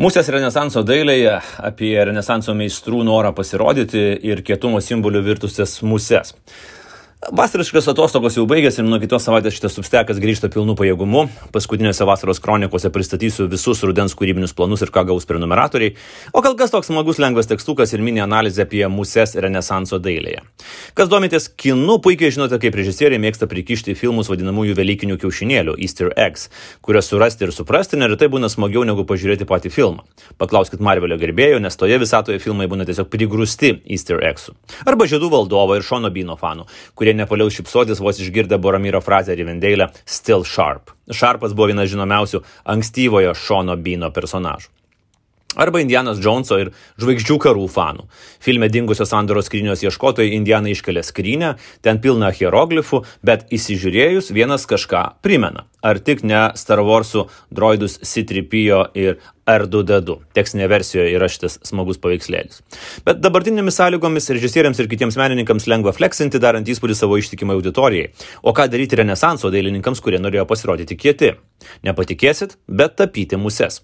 Mūsės Renesanso dailėje apie Renesanso meistrų norą pasirodyti ir kietumo simbolių virtusias muses. Vasariškas atostogos jau baigėsi ir nuo kitos savaitės šitas substekas grįžta pilnu pajėgumu. Paskutinėse vasaros kronikose pristatysiu visus rudens kūrybinius planus ir ką gaus prenumeratoriai. O kol kas toks smagus lengvas tekstukas ir mini analizė apie muses Renesanso dailėje. Kas domitės kinu, puikiai žinote, kaip režisieriai mėgsta prikišti filmus vadinamųjų Velykinių kiaušinėlių, Easter eggs, kurias surasti ir suprasti neretai būna smagiau negu pažiūrėti patį filmą. Paklauskit Marvelio gerbėjų, nes toje visatoje filmai būna tiesiog prigrusti Easter eggsų. Arba Žiedų valdovo ir Šono Bino fanų, kurie kurie nepaliaus šipsotis vos išgirdę Boromyro frazę Rivendeilę Still Sharp. Sharpas buvo vienas žinomiausių ankstyvojo Šono Bino personažų. Arba Indianas Joneso ir žvaigždžių karų fanų. Filme dingusios sandoros skrynios ieškotojai Indianą iškelia skrynę, ten pilna hieroglifų, bet įsižiūrėjus vienas kažką primena. Ar tik ne Star Warsų droidus Citripijo ir R2D2. Tekstinėje versijoje yra šitas smagus paveikslėlis. Bet dabartinėmis sąlygomis režisieriams ir kitiems menininkams lengva fleksinti, darant įspūdį savo ištikimai auditorijai. O ką daryti Renesanso dailininkams, kurie norėjo pasirodyti kieti? Nepatikėsit, bet tapyti muses.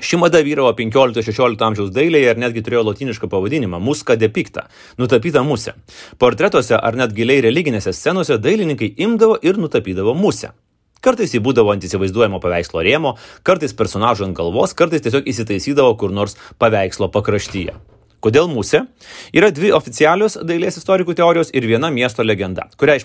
Ši mada vyravo 15-16 amžiaus dailėje ir netgi turėjo latinišką pavadinimą - muska depikta - nutapyta musė. Portretuose ar net giliai religinėse scenose dailininkai imdavo ir nutapydavo musę. Kartais jį būdavo ant įsivaizduojamo paveikslo rėmo, kartais personažo ant galvos, kartais tiesiog įsitaisydavo kur nors paveikslo pakraštyje. Kodėl musė? Yra dvi oficialios dailės istorikų teorijos ir viena miesto legenda, kurią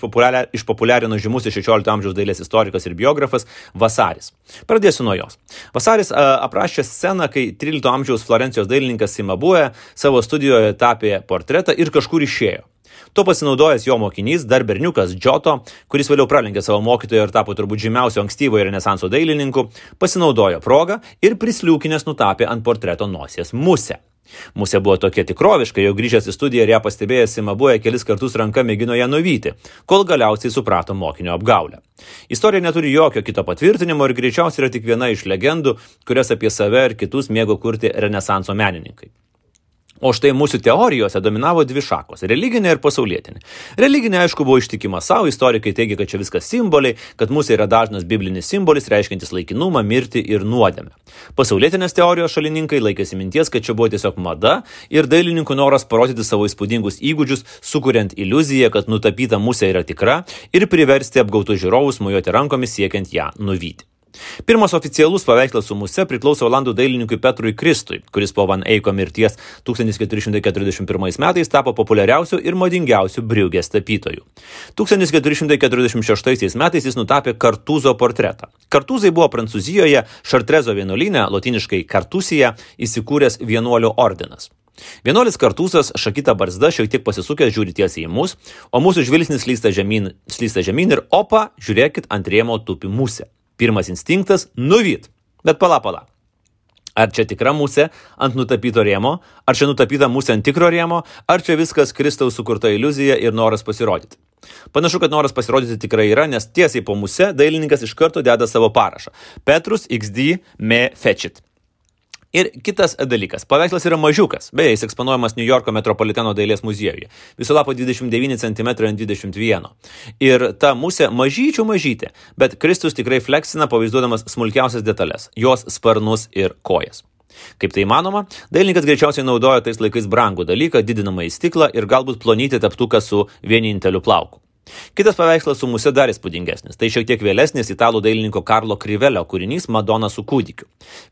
išpopuliarino žymus 16 amžiaus dailės istorikas ir biografas Vasaris. Pradėsiu nuo jos. Vasaris aprašė sceną, kai 13 amžiaus Florencijos dailininkas Simabue savo studijoje tapė portretą ir kažkur išėjo. Tuo pasinaudojęs jo mokinys, dar berniukas Džoto, kuris vėliau pralenkė savo mokytoją ir tapo turbūt žymiausio ankstyvojo renesanso dailininku, pasinaudojo progą ir prisliūkinęs nutapė ant portreto nosies musę. Musė buvo tokia tikroviška, jau grįžęs į studiją ir ją pastebėjęs Simabuoja kelis kartus ranka mėgino ją nuvyti, kol galiausiai suprato mokinio apgaulę. Istorija neturi jokio kito patvirtinimo ir greičiausiai yra tik viena iš legendų, kurias apie save ir kitus mėgo kurti renesanso menininkai. O štai mūsų teorijose dominavo dvi šakos - religinė ir pasaulietinė. Religinė, aišku, buvo ištikima savo, istorikai teigia, kad čia viskas simboliai, kad mūsų yra dažnas biblinis simbolis, reiškintis laikinumą, mirtį ir nuodėmę. Pasaulietinės teorijos šalininkai laikėsi minties, kad čia buvo tiesiog mada ir dailininkų noras parodyti savo įspūdingus įgūdžius, sukuriant iliuziją, kad nutapyta musė yra tikra ir priversti apgautų žiūrovus mujuoti rankomis siekiant ją nuvyti. Pirmas oficialus paveikslas su muse priklauso Olandų dailininkui Petrui Kristui, kuris po Van Eiko mirties 1441 metais tapo populiariausiu ir madingiausiu Briugės tapytoju. 1446 metais jis nutapė Kartuzo portretą. Kartuzai buvo Prancūzijoje Šartrezo vienuolyne, latiniškai Kartusija, įsikūręs vienuolių ordinas. Vienuolis kartusas, šakita barzda, šiek tiek pasisukęs žiūri tiesiai į mus, o mūsų žvilgsnis slysta žemyn, slysta žemyn ir opa, žiūrėkit, ant rėmo tupi musė. Pirmas instinktas - nuvyt. Bet pala pala. Ar čia tikra musė ant nutapyto rėmo, ar čia nutapyta musė ant tikro rėmo, ar čia viskas Kristaus sukurta iliuzija ir noras pasirodyti. Panašu, kad noras pasirodyti tikrai yra, nes tiesiai po musė dailininkas iš karto deda savo parašą. Petrus XD me fetchit. Ir kitas dalykas, paveikslas yra mažiukas, beje, jis eksponuojamas New Yorko metropoliteno dailės muziejuje. Viso lapo 29 cm ant 21. Ir ta musė mažyčių mažytė, bet Kristus tikrai fleksina pavaizduodamas smulkiausias detalės - jos sparnus ir kojas. Kaip tai įmanoma, dailininkas greičiausiai naudojo tais laikais brangų dalyką, didinamą į stiklą ir galbūt plonyti taptuką su vieninteliu plauku. Kitas paveikslas su musė dar įspūdingesnis. Tai šiek tiek vėlesnis italų dailininko Karlo Krivelio kūrinys Madona su kūdikiu.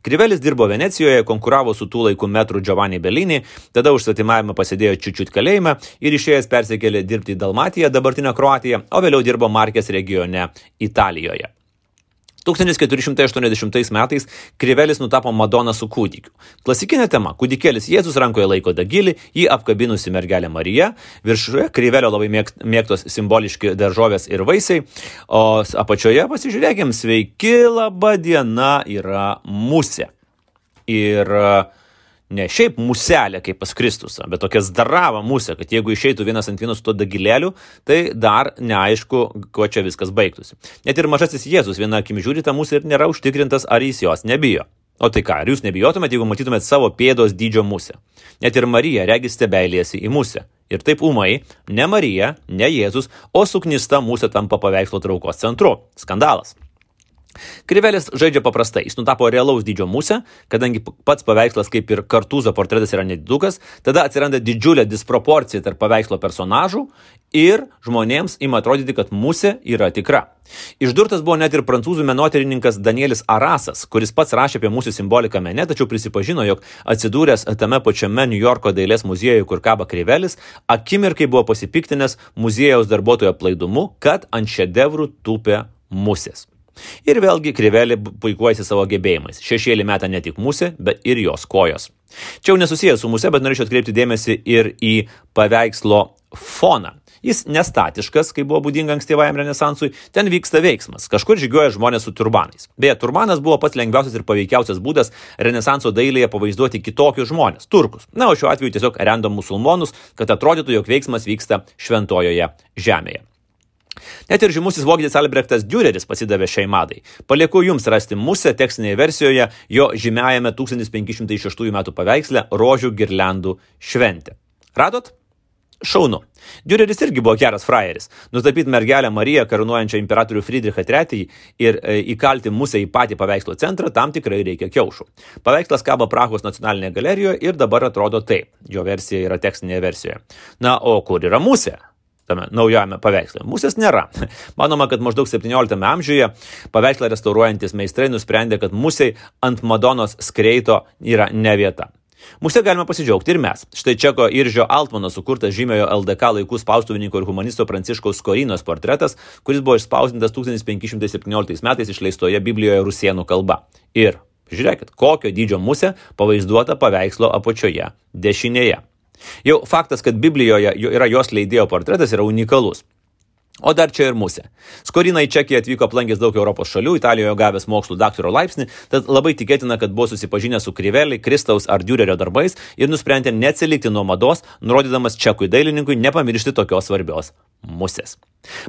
Krivelis dirbo Venecijoje, konkuravo su tų laikų metru Giovanni Bellini, tada už svetimavimą pasėdėjo čiučiut kalėjime ir išėjęs persikėlė dirbti į Dalmatiją, dabartinę Kroatiją, o vėliau dirbo Markės regione Italijoje. 1480 metais Krivelis nutapo Madoną su kūdikiu. Klasikinė tema - kūdikėlis Jėzus rankoje laiko dagilį, jį apkabinusi mergelė Marija, viršuje Krivelio labai mėgtos simboliški daržovės ir vaisiai, o apačioje pasižiūrėkim, sveiki, laba diena yra musė. Ir uh, ne šiaip muselė kaip pas Kristusą, bet tokia zdarava musė, kad jeigu išeitų vienas ant vieno su to dagilėliu, tai dar neaišku, kuo čia viskas baigtųsi. Net ir mažasis Jėzus viena akim žiūri tą musę ir nėra užtikrintas, ar jis jos nebijo. O tai ką, ar jūs nebijotumėte, jeigu matytumėte savo pėdos dydžio musę? Net ir Marija regis stebeilėsi į musę. Ir taip umai, ne Marija, ne Jėzus, o suknista musė tampa paveikslo traukos centru. Skandalas. Krivelis žaidžia paprastai, jis nutapo realaus dydžio musę, kadangi pats paveikslas kaip ir kartuzo portretas yra nedidukas, tada atsiranda didžiulė disproporcija tarp paveikslo personažų ir žmonėms ima atrodyti, kad musė yra tikra. Išdurtas buvo net ir prancūzų menotyrininkas Danielis Arasas, kuris pats rašė apie mūsų simboliką mene, tačiau prisipažino, jog atsidūręs tame pačiame New Yorko dailės muziejuje, kur kaba Krivelis, akimirkai buvo pasipiktinęs muziejaus darbuotojo plaidumu, kad ant šedevrų tupė musės. Ir vėlgi krivelė puikuojasi savo gebėjimais. Šešėlį meta ne tik musė, bet ir jos kojos. Čia jau nesusijęs su musė, bet norėčiau atkreipti dėmesį ir į paveikslo foną. Jis nestatiškas, kaip buvo būdinga ankstyvajam renesansui, ten vyksta veiksmas, kažkur žygiuoja žmonės su turbanais. Beje, turbanas buvo pats lengviausias ir paveikiausias būdas renesanso dailėje pavaizduoti kitokius žmonės - turkus. Na, o šiuo atveju tiesiog random musulmonus, kad atrodytų, jog veiksmas vyksta šventojoje žemėje. Net ir žymusis vokietis Albrechtas Düreris pasidavė šiai madai. Palieku jums rasti musę tekstinėje versijoje jo žymiajame 1506 m. paveiksle Rožių girlandų šventė. Radot? Šaunu. Düreris irgi buvo geras frajeris. Nutapyti mergelę Mariją karūnuojančią imperatorių Friedrichą III ir e, įkalti musę į patį paveikslo centrą tam tikrai reikia kiaušų. Paveikslas kabo Prahos nacionalinėje galerijoje ir dabar atrodo taip. Jo versija yra tekstinėje versijoje. Na, o kur yra musė? Tame naujame paveiksle. Musės nėra. Manoma, kad maždaug 17 amžiuje paveikslą restauruojantis meistrai nusprendė, kad musiai ant Madonos skreito yra ne vieta. Musė galime pasidžiaugti ir mes. Štai Čeko Iržio Altmano sukurtas žymiojo LDK laikų spaustuvininko ir humanisto Pranciškaus Korinos portretas, kuris buvo išspausdintas 1517 metais išleistoje Biblijoje rusienų kalba. Ir žiūrėkit, kokio dydžio musė pavaizduota paveikslo apačioje dešinėje. Jau faktas, kad Biblijoje yra jos leidėjo portretas, yra unikalus. O dar čia ir musė. Skorina į Čekiją atvyko aplankęs daug Europos šalių, Italijoje gavęs mokslų daktaro laipsnį, tad labai tikėtina, kad buvo susipažinęs su Krivelį, Kristaus ar Dürerio darbais ir nusprendė neatsilikti nuo mados, nurodydamas čekui dailininkui nepamiršti tokios svarbios musės.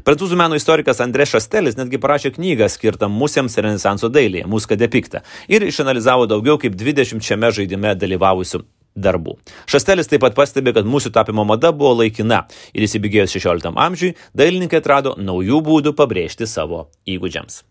Prancūzų meno istorikas Andrė Šastelis netgi parašė knygą skirtą musėms Renesanso dailėje, Muska depikta, ir išanalizavo daugiau kaip 20 šiame žaidime dalyvavusių darbų. Šastelis taip pat pastebi, kad mūsų tapimo mada buvo laikina ir įsibėgėjus XVI amžiui, dailininkai atrado naujų būdų pabrėžti savo įgūdžiams.